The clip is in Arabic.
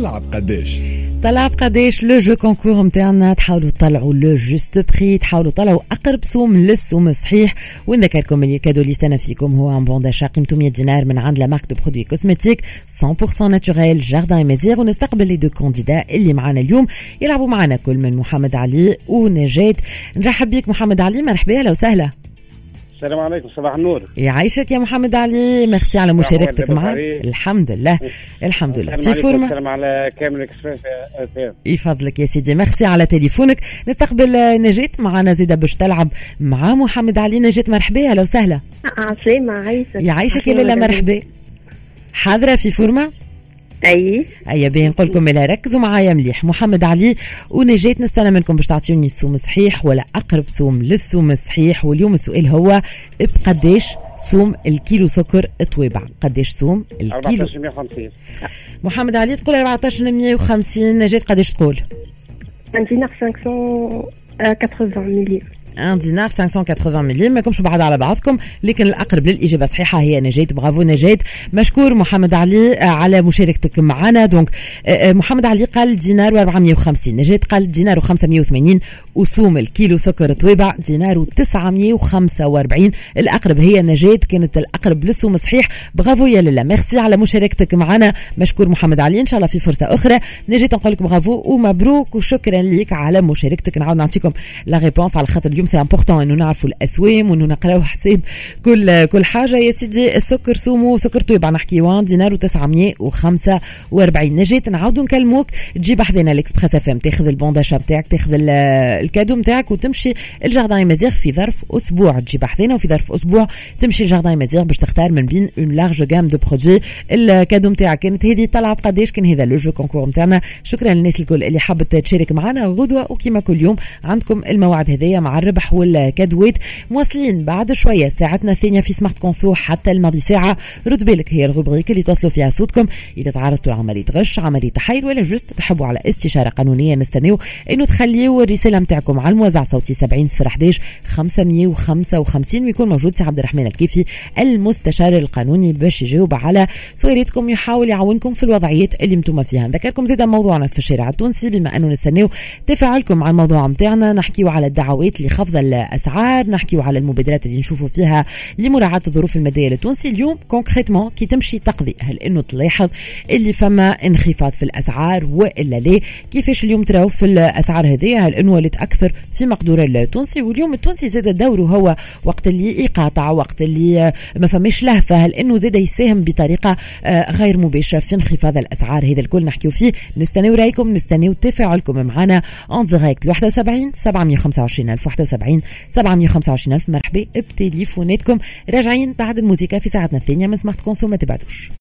طلع بقداش طلع بقداش le jeu concours نتاعنا تحاولوا تطلعوا le juste prix تحاولوا تطلعوا أقرب سوم للسوم الصحيح. ونذكركم ال cadeau اللي استنى فيكم هو un bon d'achat قيمته 100 دينار من عند la marque de produits cosmétiques 100% naturels جاردان مازيغ ونستقبل les deux candidats اللي معنا اليوم. يلعبوا معنا كل من محمد علي ونجاة نرحب بك محمد علي. مرحبا. أهلا وسهلا. السلام عليكم صباح النور. يعيشك يا محمد علي. ميرسي على مشاركتك معنا الحمد لله الحمد لله. en forme السلام على كامل إكسبريس يفضلك يا سيدي. ميرسي على تليفونك. نستقبل نجاة معنا زيدة باش تلعب مع محمد علي. نجاة مرحبا أهلا وسهلا. عسلامة عايشك يعيشك يا لالا مرحبا. حاضرة en forme أي؟ أي باهي نقول لكم ركزوا معايا مليح. محمد علي ونجاة نستنى منكم باش تعطيوني السوم صحيح ولا أقرب سوم للسوم الصحيح. واليوم السؤال هو بقداش سوم الكيلو سكر طويبع قداش سوم الكيلو؟ 1450 محمد علي تقول 1450 نجاة قداش تقول؟ عندي 1 دينار 580 مليم. ما كنتش بعاد على بعضكم لكن الأقرب للإجابة الصحيحة هي نجاة برافو نجاة مشكور محمد علي آه، على مشاركتك معنا. donc آه، آه، محمد علي قال دينار و450 نجاة قال دينار و580 وسوم الكيلو سكر طويبع دينار و945 الأقرب هي نجاة كانت الأقرب للسوم صحيح. برافو يا لالا. ميرسي على مشاركتك معنا. مشكور محمد علي. إن شاء الله في فرصة أخرى. نجاة نقول لك برافو ومبروك وشكرا لك على مشاركتك. نعاود نعطيكم la réponse على خاطر اليوم c'est important انه نعرفوا الاسوام وانه نقراو حساب كل كل حاجة يا سيدي السكر سومو سكر طويبع نحكيو دينار و945 نجاة نعاودوا نكلموك تجي بحذانا الاكسبريس اف ام تاخذ ال bon d'achat نتاعك تاخذ ال cadeau نتاعك وتمشي الجاردان مازيغ في ظرف أسبوع تجي بحذانا وفي ظرف أسبوع تمشي الجاردان مازيغ باش تختار من بين une large gamme de produits ال cadeau نتاعك كانت هذه طلع بقداش كان هذا le jeu concours نتاعنا شكرا للناس الكل اللي حبت تشارك معنا غدوه وكما كل يوم عندكم الموعد هذايا مع الربح والكادوات مواصلين بعد شوية. ساعتنا الثانية في سمارت كونسو حتى الماضي ساعة. رد بالك هي ال rubrique اللي توصلوا فيها صوتكم. إذا تعرضتوا لعمليه غش عمليه تحايل ولا juste تحبوا على استشارة قانونية نستناو إنه تخليوا الرسالة نتاعكم على الموزع صوتي 70 011 555 ويكون موجود سي عبد الرحمن الكيفي المستشار القانوني باش يجاوب على سؤالاتكم يحاول يعاونكم في الوضعيات اللي أنتم فيها. نذكركم زيد موضوعنا في الشارع التونسي. بما أنه نستناو تفاعلكم على الموضوع نتاعنا نحكيو على الدعوات خفض الأسعار. نحكيو على المبادرات اللي نشوفوا فيها لمراعاة الظروف المادية للتونسي اليوم concrètement كي تمشي تقضي هل انه تلاحظ اللي فما انخفاض في الأسعار وإلا لا. كيفاش اليوم تراو في الأسعار هذيا هل إنه ولات أكثر في مقدور التونسي واليوم التونسي زاد دوره هو وقت اللي يقاطع وقت اللي ما فماش لهفة. هل إنه زاد يساهم بطريقة آه، غير مباشرة في انخفاض الأسعار؟ هذا الكل نحكيو فيه. نستناو رأيكم نستناو تفاعلكم معنا en direct 71 725 1000 76 725 ألف. مرحبا بتليفوناتكم راجعين بعد الموسيقى في ساعتنا الثانية من سمارت كونسو ما تبعدوش.